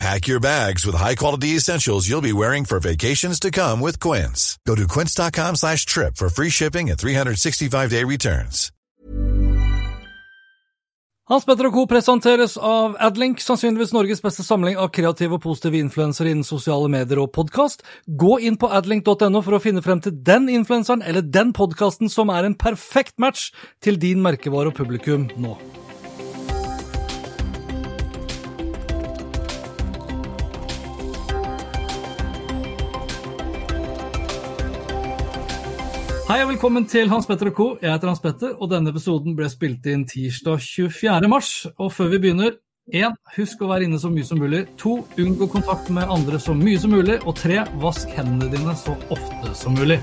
Pack your bags with high-quality essentials you'll be wearing for vacations to come with Quince. Go to quince.com slash trip for free shipping and 365-day returns. Hans Petter og Co. presenteres av Adlink, sannsynligvis Norges beste samling av kreative og positive influensere innen sosiale medier og podkast. Gå inn på adlink.no for å finne frem til den influenseren eller den podkasten som er en perfekt match til din merkevare og publikum nå. Hei og velkommen til Hans Petter og co. Jeg heter Hans Petter, og denne episoden ble spilt inn tirsdag 24. mars. Og før vi begynner, 1. Husk å være inne så mye som mulig. 2. Unngå kontakt med andre så mye som mulig. Og 3. Vask hendene dine så ofte som mulig.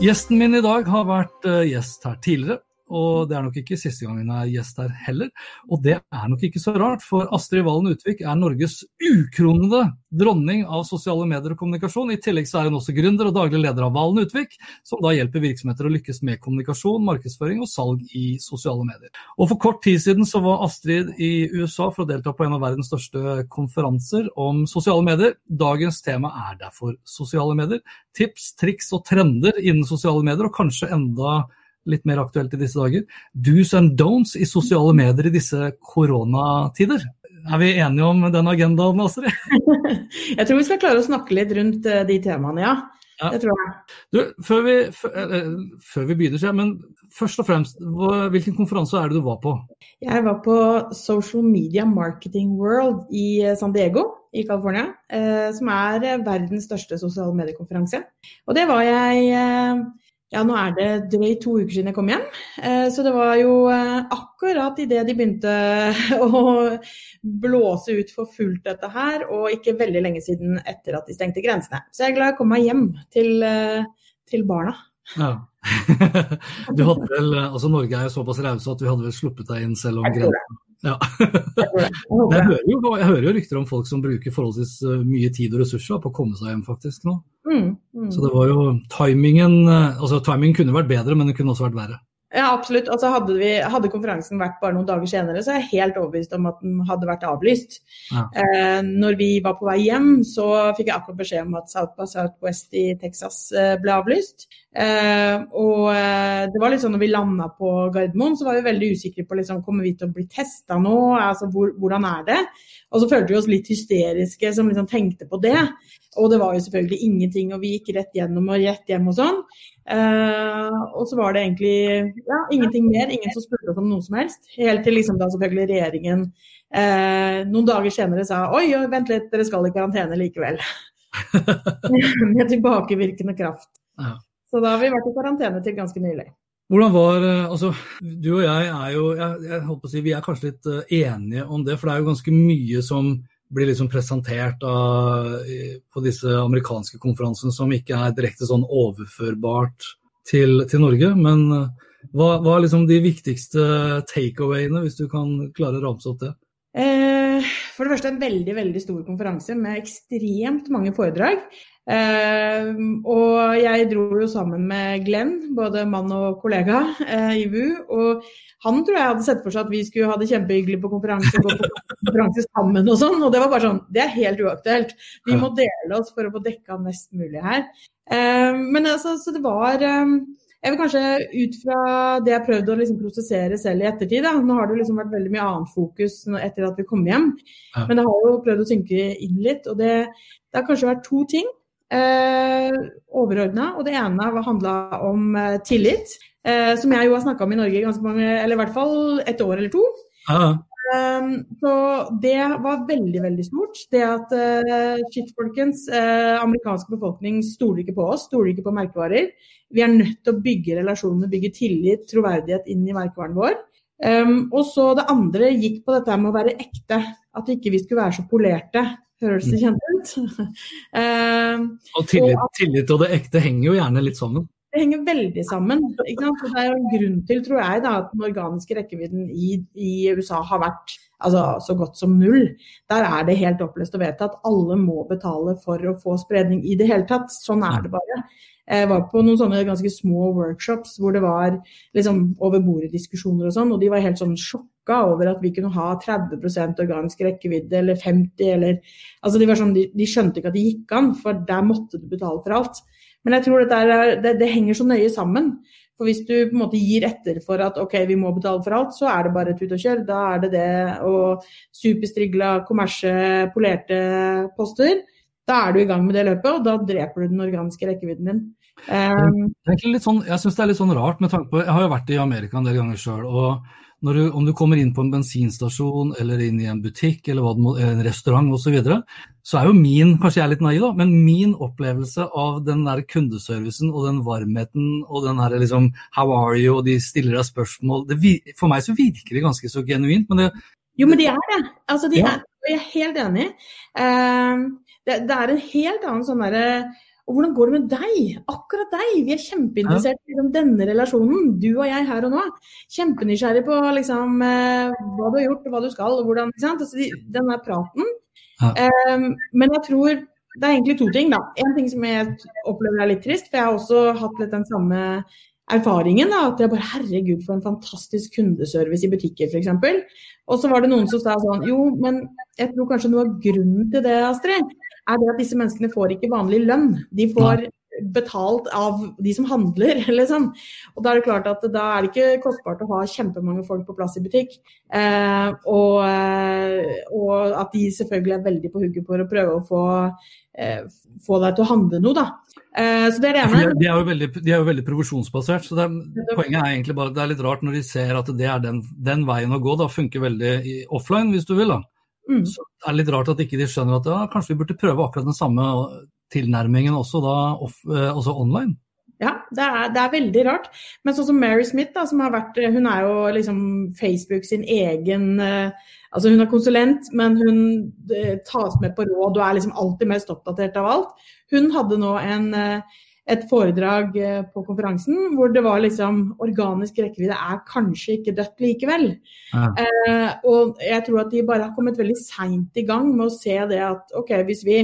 Gjesten min i dag har vært eh, gjest her tidligere, og det er nok ikke siste gangen hun er gjest her heller. Og det er nok ikke så rart, for Astrid Valen Utvik er Norges ukronede dronning av sosiale medier og kommunikasjon. I tillegg så er hun også gründer og daglig leder av Valen Utvik, som da hjelper virksomheter å lykkes med kommunikasjon, markedsføring og salg i sosiale medier. Og for kort tid siden så var Astrid i USA for å delta på en av verdens største konferanser om sosiale medier. Dagens tema er derfor sosiale medier. Tips, triks og trender innen sosiale medier, og kanskje enda litt mer aktuelt i disse dager. Do's and don'ts i sosiale medier i disse koronatider. Er vi enige om den agendaen, Astrid? jeg tror vi skal klare å snakke litt rundt eh, de temaene, ja. ja. Det tror jeg. Du, før, vi, før, før vi begynner, men først og fremst, hvilken konferanse er det du var på? Jeg var på Social Media Marketing World i eh, San Diego i California. Eh, som er verdens største sosiale mediekonferanse. Og det var jeg ja, nå er det drøyt to uker siden jeg kom hjem. Eh, så det var jo eh, akkurat idet de begynte å blåse ut for fullt dette her, og ikke veldig lenge siden etter at de stengte grensene. Så jeg er glad jeg kom meg hjem til, eh, til barna. Ja. du hadde vel, altså Norge er jo såpass rause at vi hadde vel sluppet deg inn selv om grensen ja. jeg, hører jo, jeg, hører jo, rykter om folk som bruker forholdsvis mye tid og ressurser på å komme seg hjem faktisk nå. Mm, mm. Så det var jo timingen eh, altså Timingen kunne vært bedre, men det kunne også vært verre. Ja, absolutt. Altså, hadde, vi, hadde, konferansen vært bare noen dager senere, så er jeg helt overbevist om at den hadde vært avlyst. Ja. Eh, når vi var på vei hjem, så fikk jeg akkurat beskjed om at South by Southwest i Texas eh, ble avlyst. Eh, og eh, det var litt sånn når vi landa på Gardermoen, så var vi veldig usikre på liksom, kommer vi til å bli testa nå, altså hvor, hvordan er det? Og så følte vi oss litt hysteriske som liksom tenkte på det. Og det var jo selvfølgelig ingenting, og vi gikk rett gjennom og rett hjem og sånn. Uh, og så var det egentlig ja, ingenting mer, ingen som spurte oss om noe som helst. Helt til liksom da selvfølgelig regjeringen uh, noen dager senere sa oi, vent litt, dere skal i karantene likevel. Med tilbakevirkende kraft. Ja. Så da har vi vært i karantene til ganske nylig. Hvordan var eh, Altså, du og jeg er jo jeg, jeg håper å si, Vi er kanskje litt enige om det, for det er jo ganske mye som blir liksom presentert av, på disse amerikanske konferansene som ikke er direkte sånn overførbart til, til Norge. Men eh, hva, hva, er liksom de viktigste takeawayene, hvis du kan klare å ramse opp det? Eh, for det første en veldig veldig stor konferanse med ekstremt mange foredrag. Uh, og jeg dro jo sammen med Glenn, både mann og kollega, uh, i VU. Og han tror jeg hadde sett for seg at vi skulle ha det kjempehyggelig på konferanse gå på konferanse sammen og sånn. Og det var bare sånn, det er helt uaktuelt. Vi må dele oss for å få dekka mest mulig her. Uh, men altså, så det var um, jeg vil kanskje ut fra det jeg prøvde å liksom prosessere selv i ettertid. Da. Nå har det liksom vært veldig mye annet fokus etter at vi kom hjem. Men det har jo prøvd å synke inn litt. Og det, det har kanskje vært to ting eh, overordna. Og det ene handla om eh, tillit, eh, som jeg jo har snakka om i Norge ganske mange, eller i hvert fall et år eller to. Ah. Så det var veldig, veldig stort. Det at shit, folkens, amerikansk befolkning stoler ikke på oss, stoler ikke på merkevarer. Vi er nødt til å bygge relasjoner, bygge tillit, troverdighet inn i merkevaren vår. Um, og så det andre gikk på dette med å være ekte. At ikke vi skulle være så polerte. Høres det mm. kjent ut? uh, og tillit, tillit, og det ekte henger jo gjerne litt sammen. det henger veldig sammen. Ikke sant? det er jo en grunn til, tror jeg, da, at den organiske rekkevidden i, i USA har vært altså, så godt som null. Der er det helt opplest å vite at alle må betale for å få spredning i det hele tatt. Sånn er det bare. Jeg var på noen sånne ganske små workshops hvor det var liksom over bordet-diskusjoner og sånn, og de var helt sånn sjokka over at vi kunne ha 30% organisk rekkevidde eller 50 eller Altså de sånn, de, de skjønte ikke at det gikk an, for der måtte du betale for alt. Men jeg tror er, det, det, henger så nøye sammen. For hvis du på en måte gir etter for at ok, vi må betale for alt, så er det bare tut og kjør. Da er det det og superstrigla, kommersie, polerte poster. Da er du i gang med det løpet, og da dreper du den organiske rekkevidden din. Um, sånn, jeg syns det er litt sånn rart med tanke på Jeg har jo vært i Amerika en del ganger sjøl. Og du, om du kommer inn på en bensinstasjon eller inn i en butikk eller må, en restaurant osv., så, videre, så er jo min kanskje jeg er litt naiv da, men min opplevelse av den der kundeservicen og den varmheten og den her liksom How are you? og de stiller deg spørsmål det, For meg så virker det ganske så genuint. men det, jo, men de er det. Altså, de ja. er, jeg er helt enig. Uh, det, det, er en helt annen sånn derre og hvordan går det med deg? Akkurat deg. Vi er kjempeinteressert i liksom, denne relasjonen, du og jeg her og nå. Kjempenysgjerrig på liksom, eh, hva du har gjort og hva du skal og hvordan. Altså, den der praten. Ja. Um, men jeg tror det er egentlig to ting. da. En ting som jeg opplever er litt trist, for jeg har også hatt litt den samme erfaringen. da, At jeg bare herregud, for en fantastisk kundeservice i butikker f.eks. Og så var det noen som sa sånn Jo, men jeg tror kanskje noe av grunnen til det, Astrid, er det at disse menneskene får ikke vanlig lønn. De får betalt av de som handler. Liksom. Og da er det klart at da er det ikke kostbart å ha kjempemange folk på plass i butikk. Eh, og, eh, og, at de selvfølgelig er veldig på hugget for å prøve å få, eh, få deg til å handle noe, da. Eh, så det er det ene. De er jo veldig, er jo veldig provisjonsbasert. så er, Poenget er egentlig bare at det er litt rart når de ser at det er den, den veien å gå. da Funker veldig i offline, hvis du vil. da. Mm. Så det er litt rart at ikke de skjønner at ja, kanskje vi burde prøve akkurat den samme tilnærmingen også, da, off, eh, også online. Ja, det er, det er, veldig rart. Men sånn som Mary Smith, da, som har vært Hun er jo liksom Facebook sin egen uh, Altså hun er konsulent, men hun tas med på råd og er liksom alltid mest oppdatert av alt. Hun hadde nå en et foredrag eh, på konferansen hvor det var liksom Organisk rekkevidde er kanskje ikke dødt likevel. Ja. Eh, og jeg tror at de bare har kommet veldig seint i gang med å se det at ok, hvis vi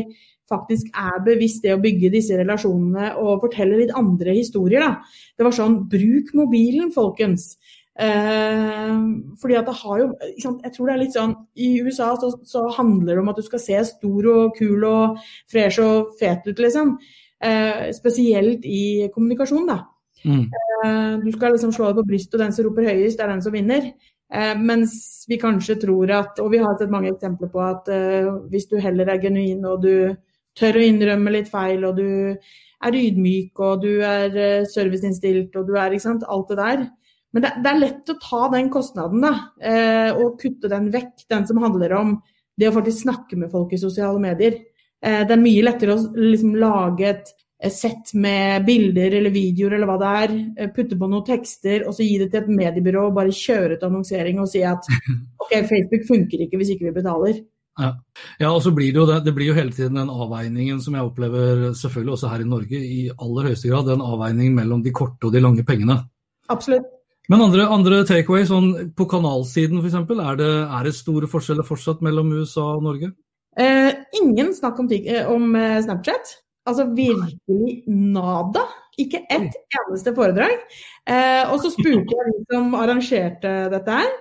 faktisk er bevisst det å bygge disse relasjonene og fortelle litt andre historier, da. Det var sånn bruk mobilen, folkens. Eh, fordi at det har jo Jeg tror det er litt sånn I USA så, så handler det om at du skal se stor og kul og fresh og fet ut, liksom. Eh, spesielt i kommunikasjon, da. Mm. Eh, du skal liksom slå deg på brystet, og den som roper høyest, er den som vinner. Eh, mens vi kanskje tror at, og vi har sett mange eksempler på at hvis du heller er genuin og du tør å innrømme litt feil, og du er ydmyk og du er serviceinnstilt og du er ikke sant, alt det der. Men det, det er lett å ta den kostnaden da, og kutte den vekk, den som handler om det å faktisk snakke med folk i sosiale medier. Eh, det er mye lettere å liksom lage et sett med bilder eller videoer eller hva det er, eh, putte på noen tekster og så gi det til et mediebyrå og bare kjøre ut annonsering og si at ok, Facebook funker ikke hvis ikke vi betaler. Ja. ja, og så blir det jo det, blir jo hele tiden den avveiningen som jeg opplever selvfølgelig også her i Norge i aller høyeste grad, den avveiningen mellom de korte og de lange pengene. Absolutt. Men andre, andre takeaway, sånn på kanalsiden f.eks., er, det, er det store forskjeller fortsatt mellom USA og Norge? Eh, ingen snakk om, eh, om, eh, Snapchat. Altså virkelig nada. Ikke ett eneste foredrag. Eh, og så spurte jeg de som arrangerte dette her,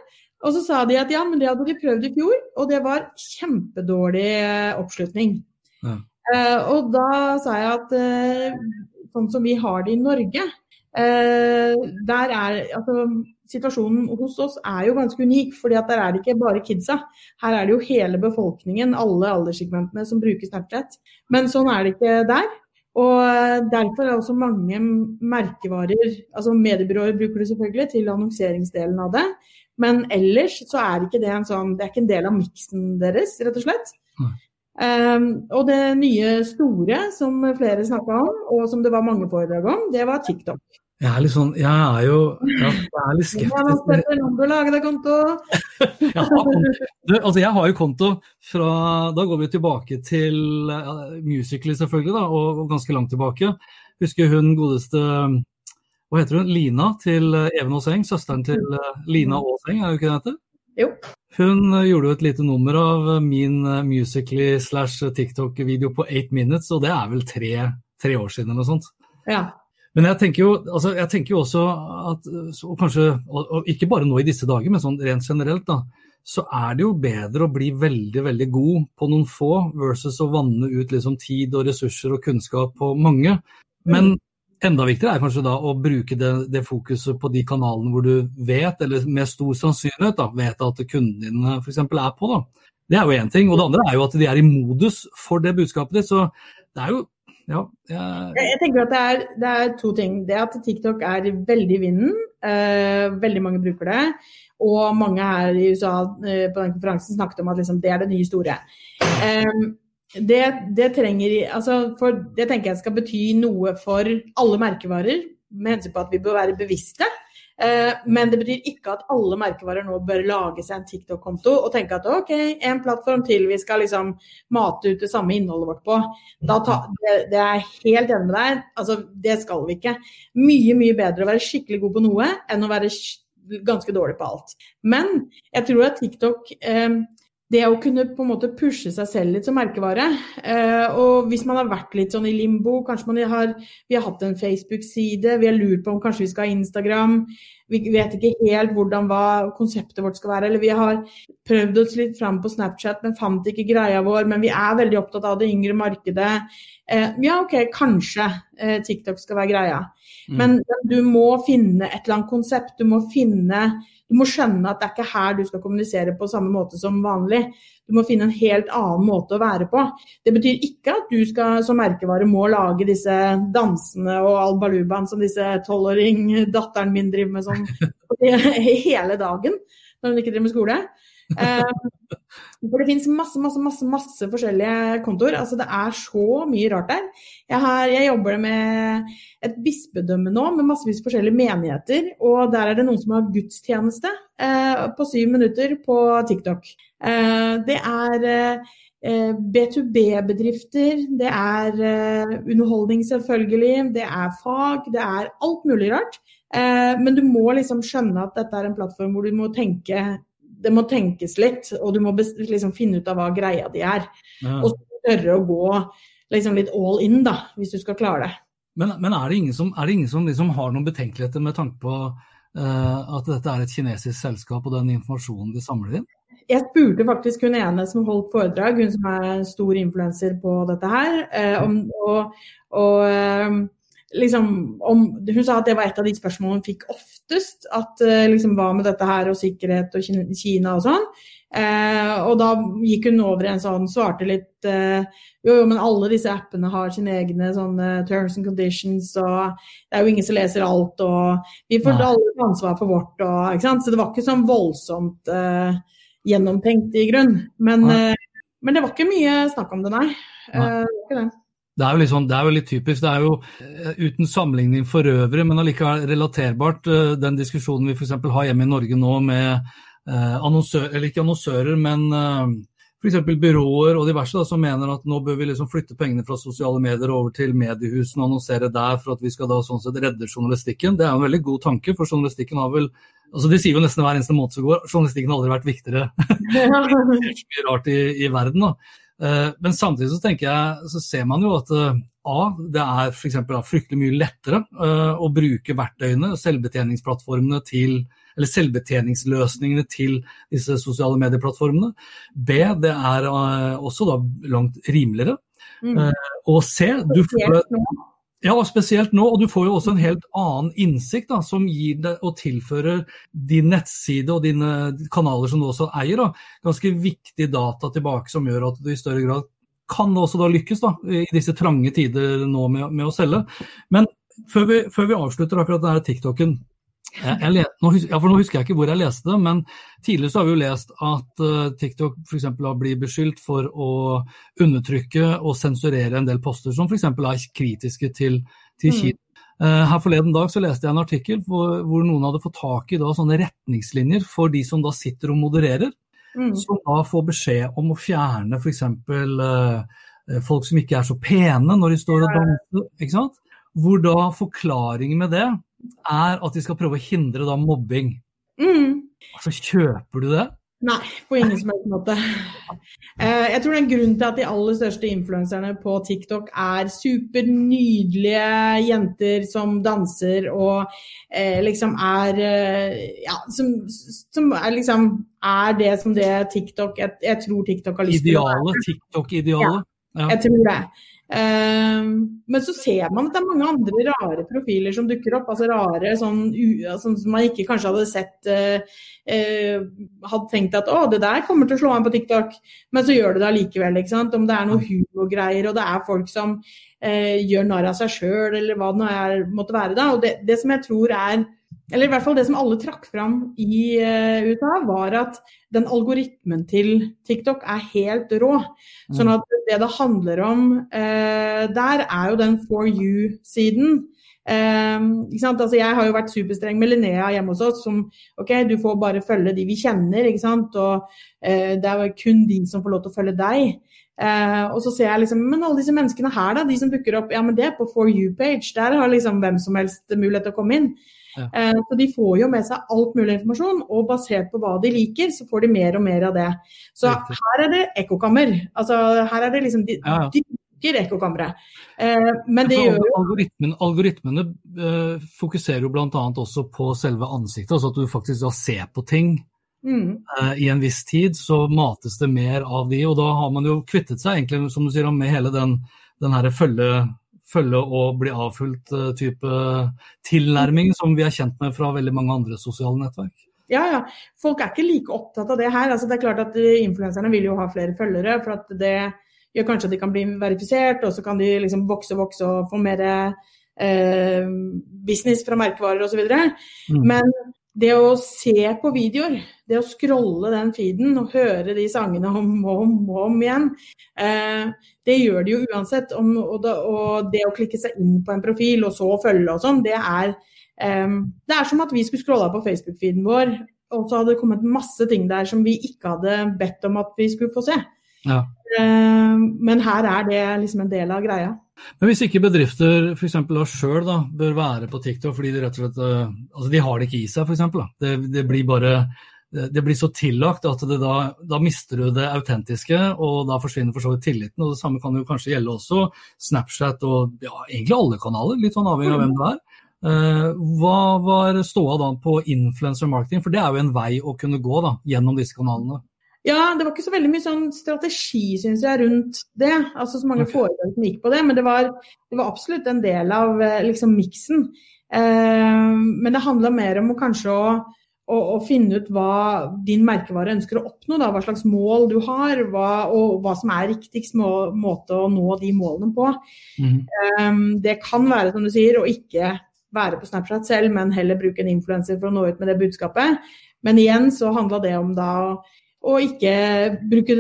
og så sa de at ja, men det hadde de prøvd i fjor, og det var kjempedårlig eh, oppslutning. Ja. Eh, og da sa jeg at sånn som vi har det i Norge, der er altså situasjonen hos oss er jo ganske unik, fordi at der er det ikke bare kidsa. Her er det jo hele befolkningen, alle alderssegmentene, som bruker Snapchat. Men sånn er det ikke der. Og derfor er også mange merkevarer, altså mediebyråer bruker det selvfølgelig til annonseringsdelen av det. Men ellers så er ikke det en sånn, det er ikke en del av miksen deres, rett og slett. Um, og det nye store som flere snakka om, og som det var mange foredrag om, det var TikTok. Jeg er litt sånn Jeg er jo jeg er litt skeptisk. ja, du, altså jeg har jo konto fra Da går vi tilbake til uh, Musically, selvfølgelig, da, og, og, ganske langt tilbake. Husker hun godeste hva heter hun, Lina til Even Aaseng, søsteren til Lina Aaseng, er det ikke det heter? Jo. Hun gjorde jo et lite nummer av min Musically slash TikTok-video på 8 minutes, og det er vel tre, tre år siden eller noe sånt. Ja. Men jeg tenker, jo, altså, jeg tenker jo også at og kanskje, og, og ikke bare nå i disse dager, men sånn rent generelt, da, så er det jo bedre å bli veldig veldig god på noen få versus å vanne ut liksom, tid og ressurser og kunnskap på mange. Men enda viktigere er kanskje da å bruke det, det fokuset på de kanalene hvor du vet, eller med stor sannsynlighet da, vet at kundene dine f.eks. er på. da. Det er jo én ting. Og det andre er jo at de er i modus for det budskapet ditt. Så det er jo ja, jeg... jeg tenker at det er, det er, to ting. Det at TikTok er veldig i vinden. Eh, veldig mange bruker det. Og mange her i USA eh, på den konferansen snakket om at liksom, det er det nye store. Eh, det, det, trenger, altså for, det tenker jeg skal bety noe for alle merkevarer, med hensyn på at vi bør være bevisste. Eh, men det betyr ikke at alle merkevarer nå bør lage seg en TikTok-konto og tenke at OK, en plattform til vi skal liksom mate ut det samme innholdet vårt på. Ta, det, det, er jeg helt enig med deg. Altså, det skal vi ikke. Mye, mye bedre å være skikkelig god på noe enn å være ganske dårlig på alt. Men jeg tror at TikTok eh, det å kunne på en måte pushe seg selv litt som merkevare. Eh, og hvis man har vært litt sånn i limbo, kanskje man har, vi har hatt en Facebook-side, vi har lurt på om kanskje vi skal ha Instagram, vi vet ikke helt hvordan hva konseptet vårt skal være. Eller vi har prøvd oss litt fram på Snapchat, men fant ikke greia vår. Men vi er veldig opptatt av det yngre markedet. Eh, ja, OK, kanskje eh, TikTok skal være greia. Mm. Men du må finne et eller annet konsept. Du må finne du må skjønne at det er ikke her du skal kommunisere på samme måte som vanlig. Du må finne en helt annen måte å være på. Det betyr ikke at du skal som merkevare må lage disse dansene og albalubaen som disse tolvåring datteren min driver med sånn hele dagen når hun ikke driver med skole. Eh, for det finnes masse, masse, masse, masse forskjellige kontoer. Altså, det er så mye rart der. Jeg, har, jeg jobber med et bispedømme nå med massevis forskjellige menigheter. Og der er det noen som har gudstjeneste eh, på syv minutter på TikTok. Eh, det er eh, B2B-bedrifter, det er underholdning selvfølgelig, det er fag, det er alt mulig rart. Men du må liksom skjønne at dette er en plattform hvor du må tenke det må tenkes litt, og du må liksom finne ut av hva greia di er. Ja. Og tørre å gå liksom litt all in, da, hvis du skal klare det. Men, men er det ingen som, det ingen som liksom har noen betenkeligheter med tanke på uh, at dette er et kinesisk selskap og den informasjonen de samler inn? Jeg spurte faktisk hun ene som holdt foredrag, hun som er stor influenser på dette her, uh, om, og, og uh, liksom, om, Hun sa at det var et av de spørsmålene hun fikk oftest. at eh, liksom, Hva med dette her og sikkerhet og Kina og sånn. Eh, og da gikk hun over en sånn, svarte litt eh, Jo, jo, men alle disse appene har sine egne sånne terms and conditions, og det er jo ingen som leser alt, og vi får Nei. alle ansvar for vårt, og ikke sant. Så det var ikke sånn voldsomt eh, gjennomtenkt i grunn. Men, eh, men, det var ikke mye snakk om det, nei. nei. Eh, det var ikke det. Det er, sånn, det er, jo litt typisk. Det er jo eh, uten sammenligning for øvrig, men allikevel relaterbart, eh, den diskusjonen vi f.eks. har hjemme i Norge nå med eh, annonsører, eller ikke annonsører, men f.eks. byråer og diverse da, som mener at nå bør vi liksom flytte pengene fra sosiale medier over til mediehusene og annonsere der for at vi skal da sånn sett redde journalistikken. Det er jo en veldig god tanke, for journalistikken har vel altså De sier jo nesten hver eneste måned som går journalistikken har aldri vært viktigere. det er mye rart i, i verden. da. Eh, men samtidig så tenker jeg, så ser man jo at eh, A, det er f.eks. fryktelig mye lettere eh, å bruke verktøyene, selvbetjeningsplattformene til eller selvbetjeningsløsningene til disse sosiale medieplattformene. B, det er også da langt rimeligere. Mm. Og C, du får ja, spesielt nå. Og du får jo også en helt annen innsikt da, som gir deg og tilfører din nettside og dine kanaler som du også eier, da, ganske viktig data tilbake som gjør at du i større grad kan også da lykkes da, i disse trange tider nå med, med å selge. Men før vi, før vi avslutter akkurat denne TikToken, jeg, nå, ja, for nå husker jeg ikke hvor jeg leste det, men tidligere så har vi jo lest at uh, TikTok f.eks. har blitt beskyldt for å undertrykke og sensurere en del poster som f.eks. er kritiske til, til Kina. Mm. Uh, her Forleden dag så leste jeg en artikkel hvor, hvor noen hadde fått tak i da, sånne retningslinjer for de som da sitter og modererer. Mm. Som da får beskjed om å fjerne f.eks. Uh, eh, folk som ikke er så pene når de står og danser. ikke sant? Hvor da forklaringen med det er at de skal prøve å hindre da mobbing. Mm. Altså, kjøper du det? Nei, på ingen som helst måte. Eh, jeg tror den grunnen til at de aller største influenserne på TikTok er supernydelige jenter som danser og eh, liksom er eh, Ja, som, som, er liksom er det som det TikTok Jeg, jeg tror TikTok har lyst til å være. Idealet? TikTok-idealet? Ja, jeg tror det. Um, men så ser man at det er mange andre rare profiler som dukker opp. altså rare sånn, sånn som man ikke kanskje hadde sett uh, uh, Hadde tenkt at å, det der kommer til å slå an på TikTok, men så gjør det det allikevel. ikke sant? Om det er noe humorgreier og det er folk som gjør narr av seg sjøl eller hva det nå er, måtte være. da, og det, det som jeg tror er eller i hvert fall det som alle trakk fram i uh, USA, var at den algoritmen til TikTok er helt rå. Mm. Sånn at det det handler om uh, der, er jo den for you-siden. Uh, altså, jeg har jo vært superstreng med Linnea hjemme hos oss, som OK, du får bare følge de vi kjenner, ikke sant. Og det er kun de som får lov til å følge deg. og så ser jeg liksom Men alle disse menneskene her, da, de som dukker opp, ja men det er på for you-page. Der har liksom hvem som helst mulighet til å komme inn. Ja. Eh, så de får jo med seg alt mulig informasjon, og basert på hva de liker, så får de mer og mer av det. Så her er det ekkokammer. Altså her er det liksom de, ja, ja. de ekkokammeret. Eh, men det gjør jo Algoritmen, Algoritmene uh, fokuserer jo bl.a. også på selve ansiktet, altså at du faktisk da ser på ting. Mm. I en viss tid så mates det mer av de, og da har man jo kvittet seg egentlig, som du sier, med hele den, den følge følge og bli avfulgt eh, type tilnærming som vi er kjent med fra veldig mange andre sosiale nettverk. Ja, ja. Folk er ikke like opptatt av det her. Altså, det er klart at eh, Influenserne vil jo ha flere følgere, for at det gjør kanskje at de kan bli verifisert, og så kan de liksom vokse og vokse og få mer eh, business fra merkevarer osv. Mm. Men det å se på videoer, det å scrolle den feeden og høre de sangene om og om, om igjen, eh, det gjør de jo uansett. Om, og, da, og, det å klikke seg inn på en profil og så følge og sånn, det er eh, Det er som at vi skulle scrolla på Facebook-feeden vår, og så hadde det kommet masse ting der som vi ikke hadde bedt om at vi skulle få se. Ja. Eh, men her er det liksom en del av greia. Men hvis ikke bedrifter f.eks. sjøl bør være på TikTok fordi de rett og slett eh, altså de har det ikke i seg, f.eks. Det, det blir bare det blir så tillagt at da, da, mister du det autentiske, og da forsvinner for så vidt tilliten. og Det samme kan jo kanskje gjelde også Snapchat og ja, egentlig alle kanaler, litt sånn avhengig av hvem det er. Eh, hva var ståa da på influencer marketing, for det er jo en vei å kunne gå da, gjennom disse kanalene? Ja, det var ikke så veldig mye sånn strategi, syns jeg, rundt det. Altså så mange okay. foretak som gikk på det. Men det var, det var absolutt en del av eh, liksom miksen. Eh, men det handla mer om å kanskje å, å, å, finne ut hva din merkevare ønsker å oppnå. Da, hva slags mål du har, hva, og hva som er riktigst må, måte å nå de målene på. Mm. Eh, det kan være, som du sier, å ikke være på Snapchat selv, men heller bruke en influenser for å nå ut med det budskapet. Men igjen så handla det om da å og ikke bruke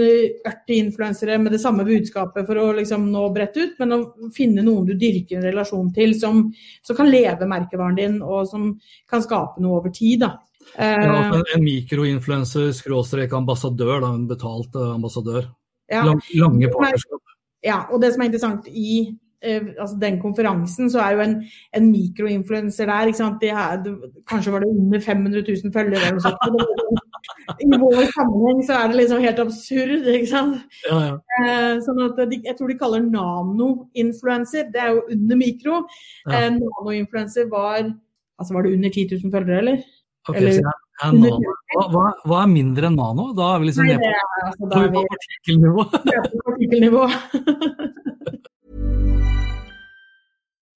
80 influensere med det samme budskapet for å liksom nå bredt ut, men å finne noen du dyrker en relasjon til, som, som kan leve merkevaren din, og som kan skape noe over tid. da. Ja, en, en mikroinfluenser, skråstrek ambassadør, da, en betalt uh, ambassadør. Ja. Lange partnerskap. Ja, og det som er interessant i altså den konferansen, så er jo en, en mikroinfluenser der. ikke sant? De her, kanskje var det under 500 000 følgere. eller noe sånt i vår sammenheng så er det liksom helt absurd, ikke sant. Ja, ja. Eh, sånn at de, Jeg tror de kaller nano-influencer, det er jo under mikro. Ja. Eh, nano-influencer var Altså var det under 10 000 følgere, eller? Okay, eller hva, hva, hva, er mindre enn nano? Da er vi liksom nede på, altså, på på partikkelnivå.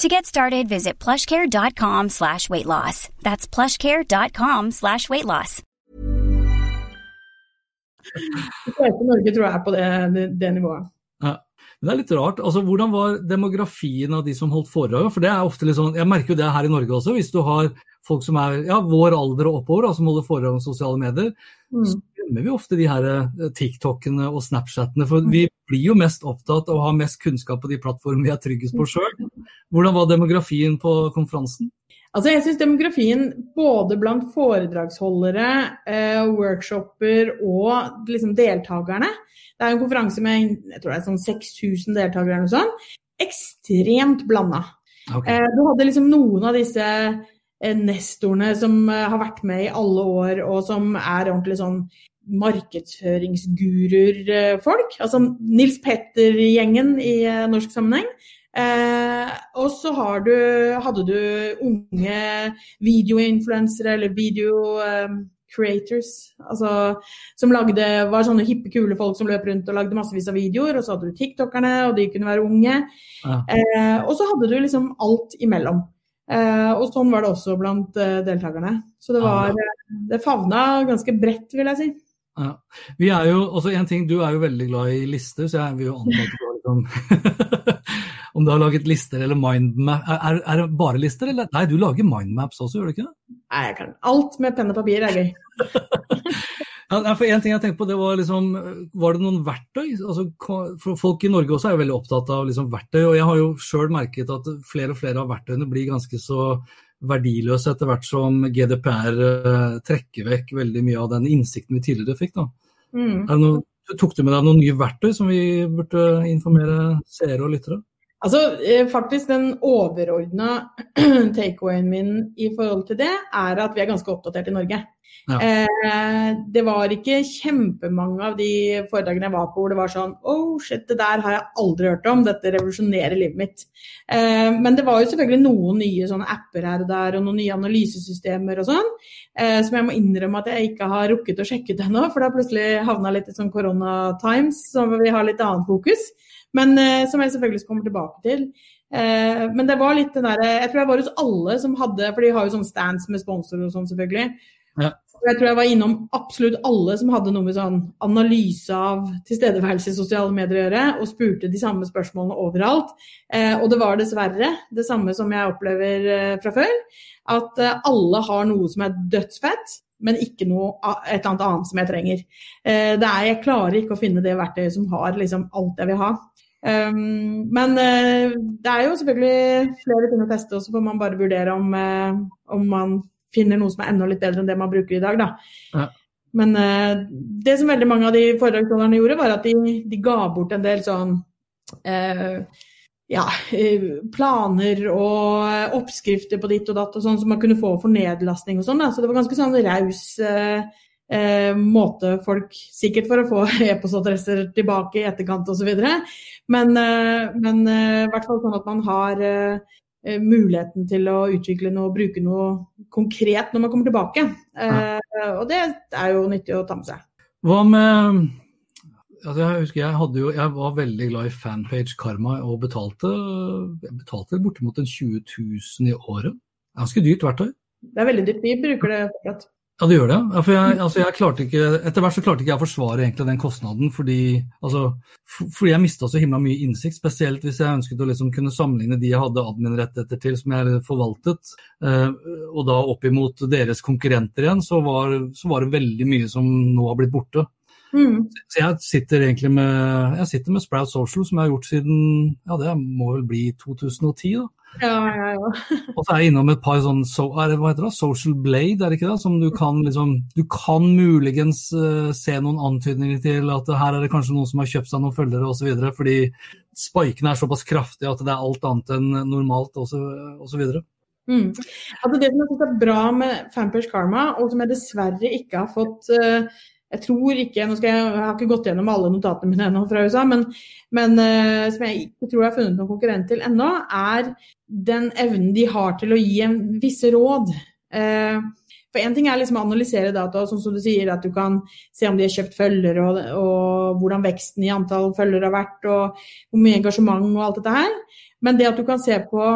To get started, visit plushcare.com slash weight loss. That's plushcare.com slash weight loss. De fleste Norge tror jeg er på det, det, det nivået. Ja. Det er litt rart. altså Hvordan var demografien av de som holdt foredrag? For det er ofte litt sånn, Jeg merker jo det her i Norge også. Hvis du har folk som er ja, vår alder og oppover, da, som holder foredrag om sosiale medier, Mm. så glemmer vi ofte de her eh, TikTokene og Snapchatene. For vi blir jo mest opptatt av å ha mest kunnskap på de plattformene vi er tryggest på sjøl. Hvordan var demografien på konferansen? Altså jeg synes demografien både blant foredragsholdere, eh, workshopper og liksom deltakerne Det er en konferanse med jeg tror det er sånn 6000 deltakere eller noe sånt. Ekstremt blanda. Okay. Eh, du hadde liksom noen av disse eh, nestorene som eh, har vært med i alle år, og som er ordentlig sånn markedsføringsguruer-folk. Altså Nils Petter-gjengen i eh, norsk sammenheng. Eh, og så har du, hadde du unge videoinfluensere eller video eh, creators, altså som lagde, var sånne hippe, kule folk som løp rundt og lagde massevis av videoer. Og så hadde du tiktokerne, og de kunne være unge. Ja. Eh, og så hadde du liksom alt imellom. Eh, og sånn var det også blant eh, deltakerne. Så det var eh, Det favna ganske bredt, vil jeg si. Ja. Vi er jo, også en ting, Du er jo veldig glad i lister, så jeg vil jo anta at du har liksom Om du har laget lister eller mindmap er, er, er det bare lister, eller? Nei, du lager mindmaps også, gjør du ikke det? Nei, jeg kan Alt med penn og papir er gøy. Ja, for en ting jeg tenkte på, det Var liksom, var det noen verktøy? Altså, for Folk i Norge også er jo veldig opptatt av liksom verktøy. og Jeg har jo sjøl merket at flere og flere av verktøyene blir ganske så verdiløse etter hvert som GDPR eh, trekker vekk veldig mye av den innsikten vi tidligere fikk. da. Mm. Noe, tok du med deg noen nye verktøy som vi burde informere seere og lyttere? Altså, eh, faktisk den overordna takeawayen min i forhold til det, er at vi er ganske oppdatert i Norge. Ja. Eh, det var ikke kjempemange av de foredragene jeg var på hvor det var sånn Oh shit, det der har jeg aldri hørt om, dette revolusjonerer livet mitt. Eh, men det var jo selvfølgelig noen nye sånne apper her og der, og noen nye analysesystemer og sånn, eh, som jeg må innrømme at jeg ikke har rukket å sjekke ut ennå, for det har plutselig havna litt i sånn korona times, så vi har litt annet fokus. Men eh, som jeg selvfølgelig kommer tilbake til. Eh, men det var litt den derre Jeg tror jeg var hos alle som hadde For de har jo sånn stands med sponsorer og sånn, selvfølgelig. Ja. Jeg tror jeg var innom absolutt alle som hadde noe med sånn analyse av tilstedeværelse i sosiale medier å gjøre, og spurte de samme spørsmålene overalt. Eh, og det var dessverre det samme som jeg opplever eh, fra før. At eh, alle har noe som er dødsfett, men ikke noe et eller annet annet som jeg trenger. Eh, det er, jeg klarer ikke å finne det verktøyet som har liksom alt jeg vil ha. Um, men uh, det er jo selvfølgelig flere ting å teste, og så får man bare vurdere om, uh, om man finner noe som er enda litt bedre enn det man bruker i dag. Da. Ja. Men uh, det som veldig mange av de foredragsholderne gjorde, var at de, de ga bort en del sånn ja, planer og oppskrifter på ditt og datt og sånn som man kunne få for nedlastning og sånn. Så det var ganske sånn raus eh, måte folk Sikkert for å få e-postadresser tilbake i etterkant osv. Men, eh, men eh, i hvert fall sånn at man har eh, muligheten til å utvikle noe bruke noe konkret når man kommer tilbake. Eh, og det er jo nyttig å ta med seg. Hva med altså Jeg husker jeg, hadde jo, jeg var veldig glad i Fanpage Karma og betalte, betalte bortimot en 20 000 i året. Ganske dyrt verktøy. Det er veldig dyrt. Vi bruker det fortsatt. Ja, det gjør det. Ja, jeg, altså jeg ikke, etter hvert så klarte ikke jeg å forsvare den kostnaden, fordi, altså, fordi jeg mista så himla mye innsikt. Spesielt hvis jeg ønsket å liksom kunne sammenligne de jeg hadde admin-rettigheter til som jeg forvaltet, eh, og da opp imot deres konkurrenter igjen, så var, så var det veldig mye som nå har blitt borte. Mm. Så jeg sitter egentlig med, jeg sitter med Sprout Social, som jeg har gjort siden ja, det må vel bli 2010. da. Ja, ja, ja. Og så er jeg innom et par sånn so, det, hva heter det, Social Blade, er det ikke det? Som du kan liksom Du kan muligens uh, se noen antydninger til at her er det kanskje noen som har kjøpt seg noen følgere osv. Fordi spikene er såpass kraftige at det er alt annet enn normalt osv. Mm. Altså det som jeg synes er bra med Fanpage Karma, og som jeg dessverre ikke har fått eh, Jeg tror ikke nå skal jeg, jeg har ikke gått gjennom alle notatene mine ennå fra USA, men, men uh, som jeg ikke tror jeg har funnet noen konkurrent til ennå, er den evnen de har til å gi en visse råd. Uh, For én ting er liksom å analysere data, sånn som du sier, at du kan se om de har kjøpt følgere, og, og, hvordan veksten i antall følgere har vært, og hvor mye engasjement og alt dette her. Men det at du kan se på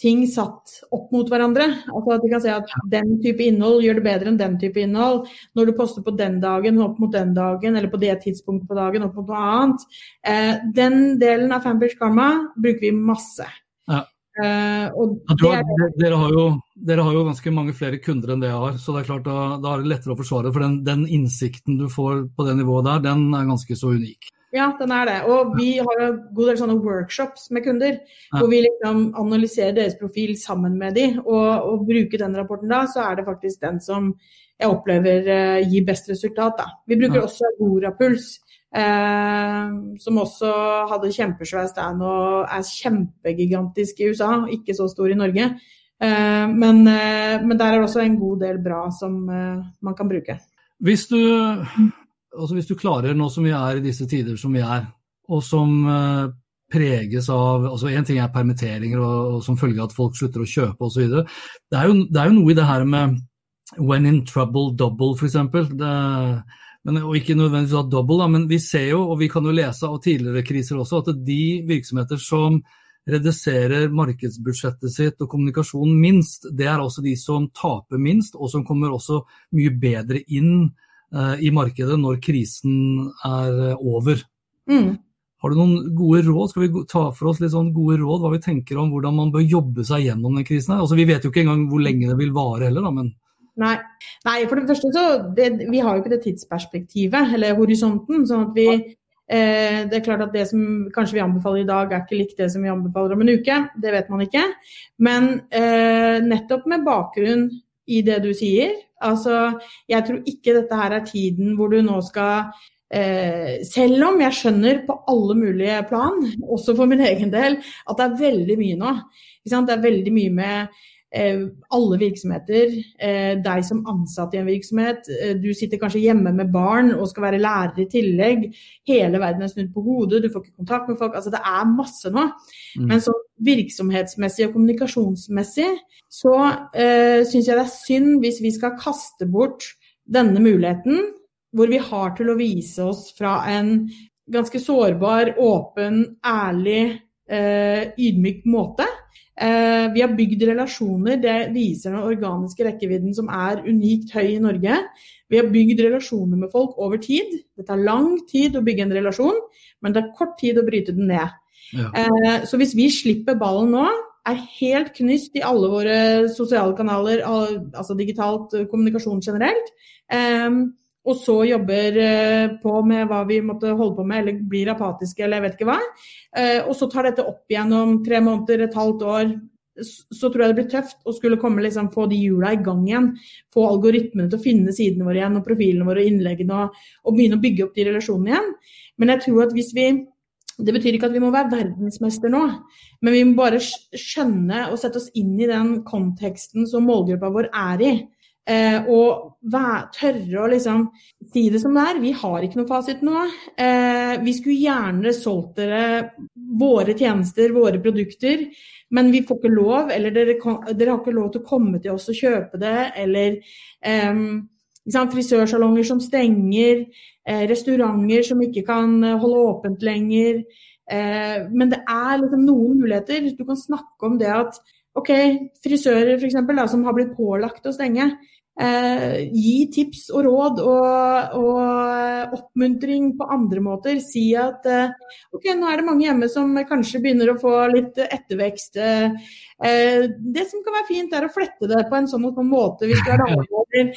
ting satt opp mot hverandre. Altså at de kan se at den type innhold gjør det bedre enn den type innhold. Når du poster på den dagen opp mot den dagen, eller på det tidspunktet på dagen opp mot noe annet. Eh, den delen av Fanpage Karma bruker vi masse. Ja. Eh, har, dere, har jo, dere, har jo, ganske mange flere kunder enn det jeg har, så det er klart da, da er det lettere å forsvare. For den, den innsikten du får på det nivået der, den er ganske så unik. Ja, den er det. Og vi har en god del sånne workshops med kunder. Ja. Hvor vi liksom analyserer deres profil sammen med dem. Og, og bruker den rapporten da, så er det faktisk den som jeg opplever uh, gir best resultat. Da. Vi bruker ja. også Agorapuls, eh, som også hadde kjempesvær stand og er kjempegigantisk i USA, ikke så stor i Norge. Eh, men, men, der er det også en god del bra som man kan bruke. Hvis du altså Hvis du klarer, nå som vi er i disse tider som vi er, og som uh, preges av altså Én ting er permitteringer og, og, som følge av at folk slutter å kjøpe osv. Det, er det er jo noe i det her med when in trouble double, f.eks. Og ikke nødvendigvis at double, da, men vi ser jo, og vi kan jo lese av tidligere kriser også, at de virksomheter som reduserer markedsbudsjettet sitt og kommunikasjonen minst, det er også de som taper minst, og som kommer også mye bedre inn Eh, i markedet når krisen er eh, over. Mm. Har du noen gode råd? Skal vi ta for oss litt sånn gode råd, hva vi tenker om hvordan man bør jobbe seg gjennom den krisen? her? Altså, vi vet jo ikke engang hvor lenge det vil vare heller, da, men Nei. Nei, for det første så det, Vi har jo ikke det tidsperspektivet, eller horisonten. sånn at vi eh, Det er klart at det som kanskje vi anbefaler i dag, er ikke likt det som vi anbefaler om en uke. Det vet man ikke. Men eh, nettopp med bakgrunn i det du sier, Altså, jeg tror ikke dette her er tiden hvor du nå skal eh, Selv om jeg skjønner på alle mulige plan, også for min egen del, at det er veldig mye nå. Det er veldig mye med alle virksomheter, eh, deg som ansatt i en virksomhet, eh, du sitter kanskje hjemme med barn og skal være lærer i tillegg. Hele verden er snudd på hodet, du får ikke kontakt med folk. Altså det er masse nå. Mm. Men så virksomhetsmessig og kommunikasjonsmessig så uh, syns jeg det er synd hvis vi skal kaste bort denne muligheten, hvor vi har til å vise oss fra en ganske sårbar, åpen, ærlig, uh, ydmyk måte. Eh, vi har bygd relasjoner. Det viser den organiske rekkevidden som er unikt høy i Norge. Vi har bygd relasjoner med folk over tid. Det tar lang tid å bygge en relasjon, men det er kort tid å bryte den ned. Ja. Eh, så hvis vi slipper ballen nå, er helt knyst i alle våre sosiale kanaler, altså digitalt eh, kommunikasjon generelt, og så jobber eh, på med hva vi måtte holde på med, eller blir apatiske, eller jeg vet ikke hva. Eh, og så tar dette opp igjen om tre måneder, et halvt år. Så tror jeg det blir tøft å skulle komme liksom, få de hjula i gang igjen. Få algoritmene til å finne sidene våre igjen, og profilene våre og innleggene, og, og begynne å bygge opp de relasjonene igjen. Men jeg tror at hvis vi det betyr ikke at vi må være verdensmester nå, men vi må bare skjønne og sette oss inn i den konteksten som målgruppa vår er i. Eh, og tørre å liksom si det som det er. Vi har ikke noe fasit nå. Eh, vi skulle gjerne solgt dere våre tjenester, våre produkter, men vi får ikke lov. Eller dere, dere har ikke lov til å komme til oss og kjøpe det. Eller eh, frisørsalonger som stenger. Eh, restauranter som ikke kan holde åpent lenger. Eh, men det er liksom noen muligheter. Du kan snakke om det at Ok, frisører f.eks. som har blitt pålagt å stenge. Eh, gi tips og råd og, og, oppmuntring på andre måter. Si at eh, ok, nå er det mange hjemme som kanskje begynner å få litt ettervekst. Eh, det som kan være fint, er å flette det på en sånn, sånn måte hvis du er dameholder.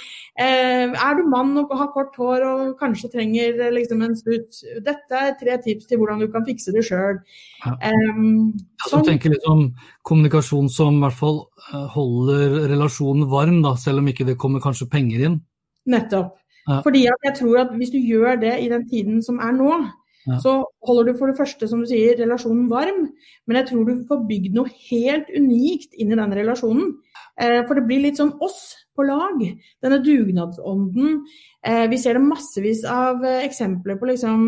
Eh, er du mann og har kort hår og kanskje trenger eh, liksom, en stutt Dette er tre tips til hvordan du kan fikse det sjøl. Ja. Um, sånn. tenker om kommunikasjon som i hvert fall holder relasjonen varm, da, selv om ikke det kommer kanskje penger inn? Nettopp. Ja. Fordi jeg tror at hvis du gjør det i den tiden som er nå, ja. Så holder du for det første, som du sier, relasjonen varm, men jeg tror du får bygd noe helt unikt inn i den relasjonen. Eh, for det blir litt sånn oss på lag. Denne dugnadsånden. Eh, vi ser det massevis av eh, eksempler på liksom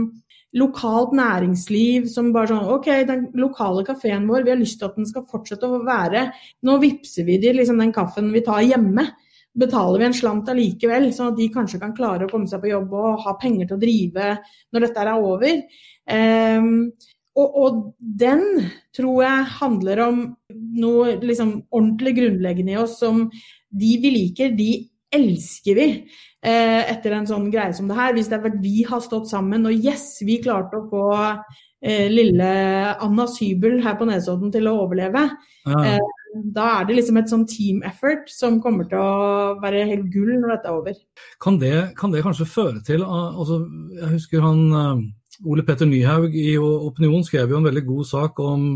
lokalt næringsliv som bare sånn OK, den lokale kafeen vår, vi har lyst til at den skal fortsette å være Nå vippser vi de liksom den kaffen vi tar hjemme. Betaler vi en slant allikevel, sånn at de kanskje kan klare å komme seg på jobb og ha penger til å drive når dette er over. Um, og, og, den tror jeg handler om noe liksom ordentlig grunnleggende i oss som de vi liker, de elsker vi eh, etter en sånn greie som det her. Hvis det er vært vi har stått sammen og yes, vi klarte å få eh, lille Anna Sybel her på Nesodden til å overleve. Ja. Eh, da er det liksom et sånn team effort som kommer til å være helt gull når dette er over. Kan det, kan det kanskje føre til altså, Jeg husker han eh, Ole Petter Nyhaug i Opinion skrev jo en veldig god sak om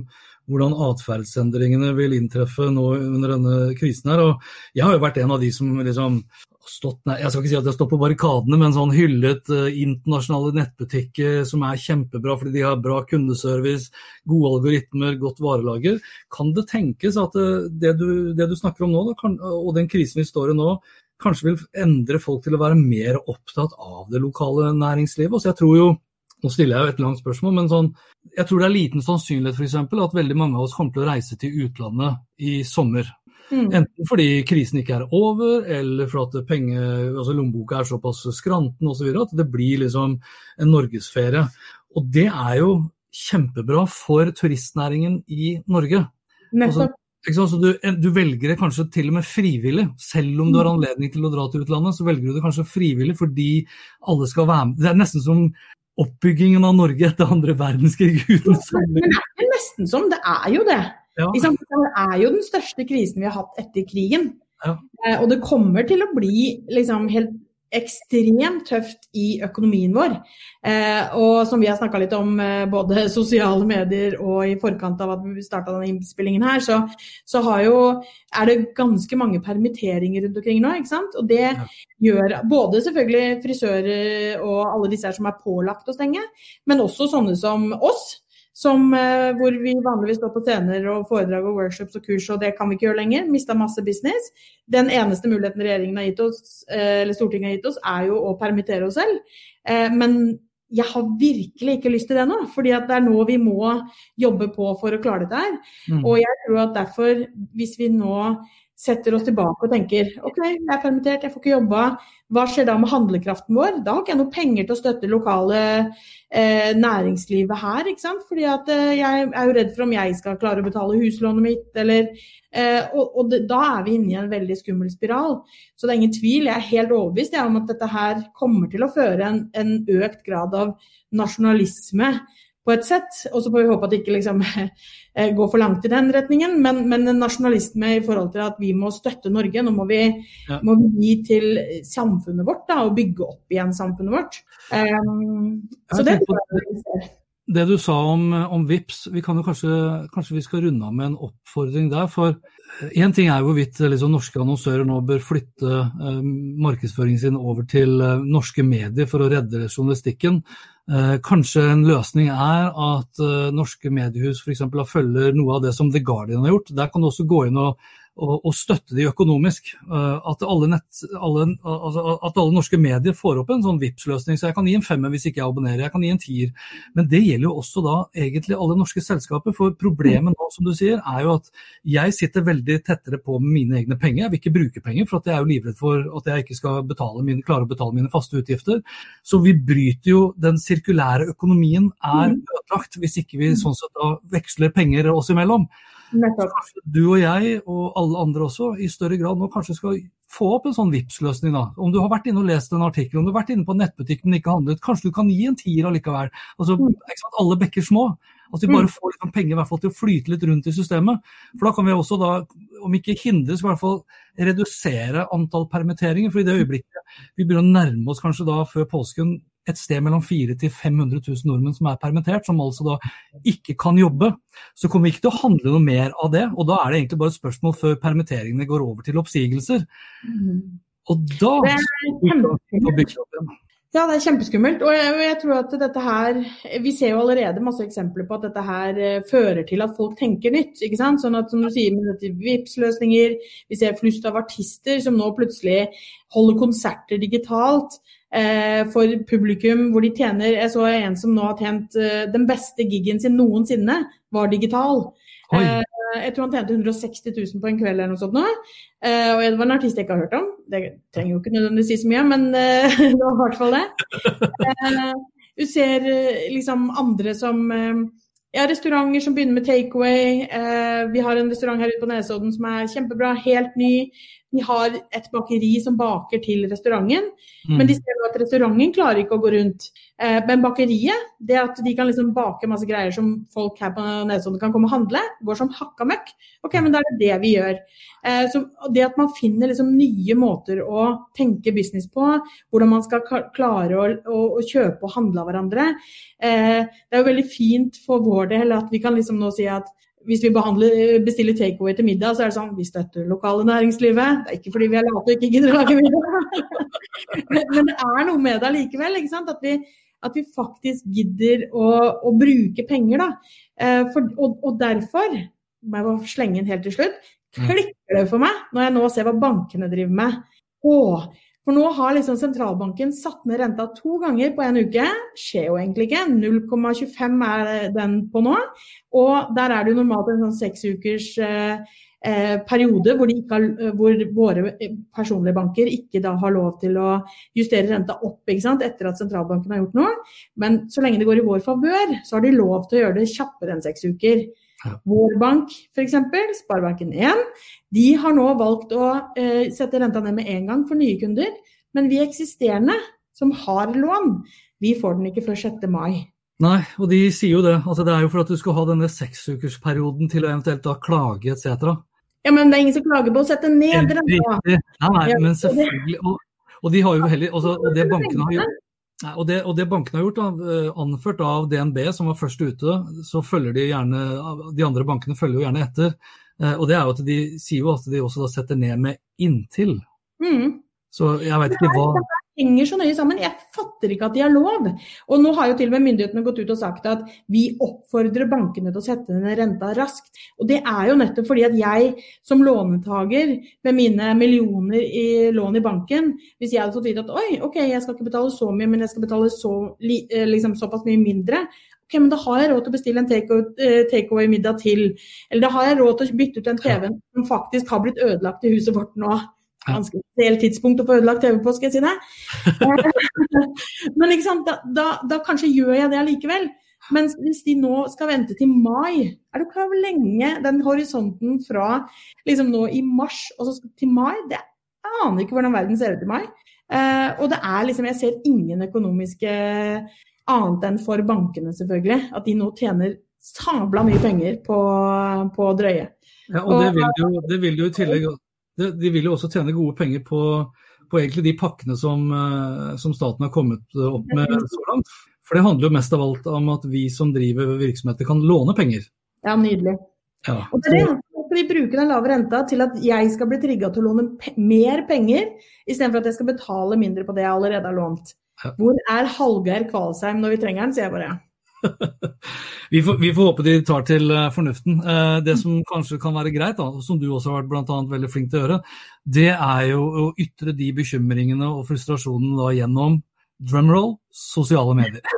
hvordan atferdsendringene vil inntreffe nå under denne krisen. her, og Jeg har jo vært en av de som liksom stått, nei, jeg skal ikke si at jeg har stått på barrikadene, men sånn hyllet uh, internasjonale nettbutikker som er kjempebra fordi de har bra kundeservice, gode algoritmer, godt varelager. Kan det tenkes at uh, det, du, det, du, snakker om nå, da, kan, og den krisen vi står i nå, kanskje vil endre folk til å være mer opptatt av det lokale næringslivet? Så altså, jeg tror jo nå stiller jeg jo et langt spørsmål, men sånn, jeg tror det er liten sannsynlighet for eksempel, at veldig mange av oss kommer til å reise til utlandet i sommer. Mm. Enten fordi krisen ikke er over, eller fordi penge, altså lommeboka er såpass skranten osv. så at det blir liksom en norgesferie. Og det er jo kjempebra for turistnæringen i Norge. Altså, så du, du, velger det kanskje til og med frivillig. Selv om du har mm. anledning til å dra til utlandet, så velger du det kanskje frivillig fordi alle skal være med. Det er nesten som oppbyggingen av Norge etter andre verdenskrig. uten Men det er nesten som, det er jo det. Ja. Det er jo den største krisen vi har hatt etter krigen. Ja. Eh, og det kommer til å bli liksom, helt ekstremt tøft i økonomien vår. Eh, og som vi har snakka litt om eh, både sosiale medier og i forkant av at vi starta denne innspillingen her, så, så jo, er det ganske mange permitteringer rundt omkring nå. ikke sant? Og det ja. gjør både selvfølgelig frisører og alle disse her som er pålagt å stenge, men også sånne som oss som, eh, hvor vi vanligvis står på scener og foredrag og workshops og kurs, og det kan vi ikke gjøre lenger. Mista masse business. Den eneste muligheten regjeringen har gitt oss, eh, eller Stortinget har gitt oss, er jo å permittere oss selv. Eh, men jeg har virkelig ikke lyst til det nå, fordi det er nå vi må jobbe på for å klare dette her. Mm. Og jeg tror at derfor, hvis vi nå setter oss tilbake og tenker OK, jeg er permittert, jeg får ikke jobba. Hva skjer da med handlekraften vår? Da har ikke jeg noe penger til å støtte lokale eh, næringslivet her. ikke sant? Fordi at eh, jeg er jo redd for om jeg skal klare å betale huslånet mitt, eller eh, Og, og det, da er vi inne i en veldig skummel spiral. Så det er ingen tvil. Jeg er helt overbevist om at dette her kommer til å føre en, en økt grad av nasjonalisme på et sett. Og så får vi håpe at det ikke liksom, eh, går for langt i den retningen. Men, men en nasjonalisme i forhold til at vi må støtte Norge. Nå må vi, ja. må vi gi til samfunnet vårt da, og bygge opp igjen samfunnet vårt. Um, så det det du sa om, om VIPS, vi kan jo kanskje, kanskje, vi skal runde av med en oppfordring der. For én eh, ting er hvorvidt liksom, norske annonsører nå bør flytte eh, markedsføringen sin over til eh, norske medier for å redde journalistikken. Eh, kanskje en løsning er at eh, norske mediehus f.eks. følger noe av det som The Guardian har gjort. Der kan du også gå inn og og, og støtte de økonomisk. Eh, at alle, nett, alle, altså, at alle, norske medier får opp en sånn Vipps-løsning. Så jeg kan gi en femmer hvis ikke jeg abonnerer, jeg kan gi en tier. Men det gjelder jo også da egentlig alle norske selskaper. For problemet nå, som du sier, er jo at jeg sitter veldig tettere på med mine egne penger. Jeg vil ikke bruke penger, for at jeg er jo livredd for at jeg ikke skal mine, klare å betale mine faste utgifter. Så vi bryter jo Den sirkulære økonomien er mm. ødelagt hvis ikke vi sånn sett da veksler penger oss imellom. Kanskje du og jeg, og alle andre også, i større grad nå kanskje skal få opp en sånn Vipps-løsning. da. Om du har vært inne og lest en artikkel, om du har vært inne på en nettbutikk, men ikke handlet, kanskje du kan gi en tier allikevel. Altså, mm. Alle bekker små. Altså vi bare mm. får liksom penger i hvert fall til å flyte litt rundt i systemet. For da kan vi også, da, om ikke hindre, så i hvert fall redusere antall permitteringer. For i det øyeblikket vi begynner å nærme oss kanskje da før påsken et sted mellom 400 til 500 000 nordmenn som er permittert, som altså da ikke kan jobbe, så kommer vi ikke til å handle noe mer av det. Og da er det egentlig bare et spørsmål før permitteringene går over til oppsigelser. Og da ja, det er kjempeskummelt. Og jeg, jeg, tror at dette her Vi ser jo allerede masse eksempler på at dette her uh, fører til at folk tenker nytt. ikke sant? Sånn at som du sier med dette Vipps-løsninger, vi ser flust av artister som nå plutselig holder konserter digitalt eh, for publikum, hvor de tjener Jeg så en som nå har tjent eh, den beste gigen sin noensinne, var digital. Eh, jeg tror han tjente 160 000 på en kveld eller noe sånt nå. Uh, og det var en artist jeg ikke har hørt om. Det trenger jo ikke nødvendigvis si så mye, men uh, det var i hvert fall det. Du ser liksom andre som ja, restauranter som begynner med takeaway. vi har en restaurant her ute på Nesodden som er kjempebra, helt ny. De har et bakeri som baker til restauranten, mm. men de ser jo at restauranten klarer ikke å gå rundt. Eh, men bakeriet, det at de kan liksom bake masse greier som folk her på Nesodden kan komme og handle, går som hakka møkk. Ok, men da er det det vi gjør. Eh, så det at man finner liksom nye måter å tenke business på, hvordan man skal klare å, å, å kjøpe og handle av hverandre, eh, det er jo veldig fint for vår del at vi kan liksom nå si at hvis vi bestiller takeaway til middag, så er det sånn vi støtter lokale næringslivet. Det er ikke fordi vi er late og ikke gidder å lage middag. Men det er noe med det allikevel. At vi, at, vi, faktisk gidder å, å bruke penger. Da. Eh, for, og, og, derfor, må jeg bare slenge inn helt til slutt, mm. klikker det for meg når jeg nå ser hva bankene driver med. Åh, for nå har liksom sentralbanken satt ned renta to ganger på en uke. Skjer jo egentlig ikke. 0,25 er den på nå. Og der er det jo normalt en sånn seksukers eh, eh, periode hvor, har, hvor, våre personlige banker ikke da har lov til å justere renta opp ikke sant? etter at sentralbanken har gjort noe. Men så lenge det går i vår favør, så har de lov til å gjøre det kjappere enn seks uker. Ja. Vår bank f.eks., Sparebanken1, de har nå valgt å eh, sette renta ned med en gang for nye kunder. Men vi eksisterende, som har lån, vi får den ikke før 6. mai. Nei, og de sier jo det. Altså, det er jo for at du skal ha denne seksukersperioden til å eventuelt da klage etc. Ja, men det er ingen som klager på å sette ned renta. Nei, nei, men selvfølgelig. Og, og, de har jo heller, altså, og det bankene har gjort og det, og det bankene har gjort, da, anført av DNB, som var først ute, så følger de gjerne De andre bankene følger jo gjerne etter. Eh, og det er jo at de sier jo at de også setter ned med inntil. Mm. Så jeg veit ikke hva henger så nøye sammen. Jeg fatter ikke at de har lov. Og nå har jo til og med myndighetene gått ut og sagt at vi oppfordrer bankene til å sette ned renta raskt. Og det er jo nettopp fordi at jeg som lånetaker med mine millioner i lån i banken, hvis jeg hadde fått vite at oi, ok, jeg skal ikke betale så mye, men jeg skal betale så, eh, liksom, såpass mye mindre, ok, men da har jeg råd til å bestille en eh, takeaway-middag til. Eller da har jeg råd til å bytte ut en TV-en som faktisk har blitt ødelagt i huset vårt nå. Ganske del tidspunkt å få ødelagt TV på, skal jeg si det. Men da, da, da, kanskje gjør jeg det allikevel. Men hvis de nå skal vente til mai, er du klar over hvor lenge den horisonten fra liksom nå i mars og så til mai det, Jeg aner ikke hvordan verden ser ut i mai. Uh, og det er liksom, jeg ser ingen økonomiske annet enn for bankene, selvfølgelig. At de nå tjener sabla mye penger på, på drøye. Ja, og, og det, vil jo, det vil jo i tillegg de vil jo også tjene gode penger på, på egentlig de pakkene som, eh, som, staten har kommet opp med så langt. For det handler jo mest av alt om at vi som driver virksomheter kan låne penger. Ja, nydelig. Ja, og det er det. Vi bruker den lave renta til at jeg skal bli trigga til å låne pe mer penger, istedenfor at jeg skal betale mindre på det jeg allerede har lånt. Hvor er Hallgeir Kvalsheim når vi trenger den, sier jeg bare. vi, får, vi, får, håpe de tar til eh, fornuften. Eh, det som kanskje kan være greit, da, som du også har vært blant annet veldig flink til å gjøre, det er jo å ytre de bekymringene og frustrasjonen da gjennom drumroll sosiale medier.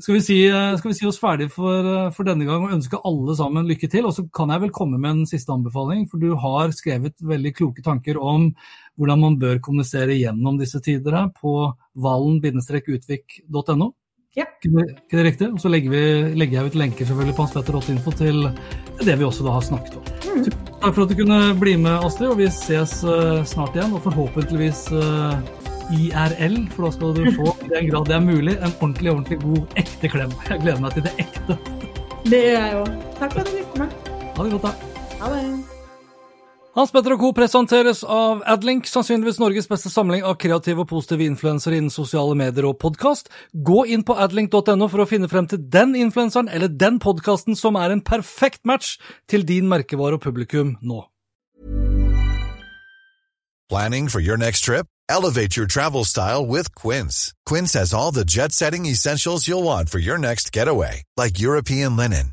Skal vi, si, eh, skal vi, si, oss ferdig for, for, denne gang og ønske alle sammen lykke til? Og så kan jeg vel komme med en siste anbefaling, for du har skrevet veldig kloke tanker om hvordan man bør kommunisere gjennom disse tider på valen-utvik.no. Ja. Ikke det riktig? Og så legger, vi, legger, jeg ut lenker selvfølgelig på hanspetter.info til det vi også da har snakket om. Mm. Takk for at du kunne bli med, Astrid, og vi ses uh, snart igjen. Og forhåpentligvis uh, eh, IRL, for da skal du få, i den grad det er mulig, en ordentlig, ordentlig god, ekte klem. Jeg gleder meg til det ekte. Det gjør jeg òg. Takk for at du fikk med. Ha det godt, da. Ha det. Hans Petter og Co. presenteres av Adlink, sannsynligvis Norges beste samling av kreative og positive influensere innen sosiale medier og podkast. Gå inn på adlink.no for å finne frem til den influenseren eller den podkasten som er en perfekt match til din merkevare og publikum nå. Planning for your next trip? Elevate your travel style with Quince. Quince has all the jet-setting essentials you'll want for your next getaway, like European linen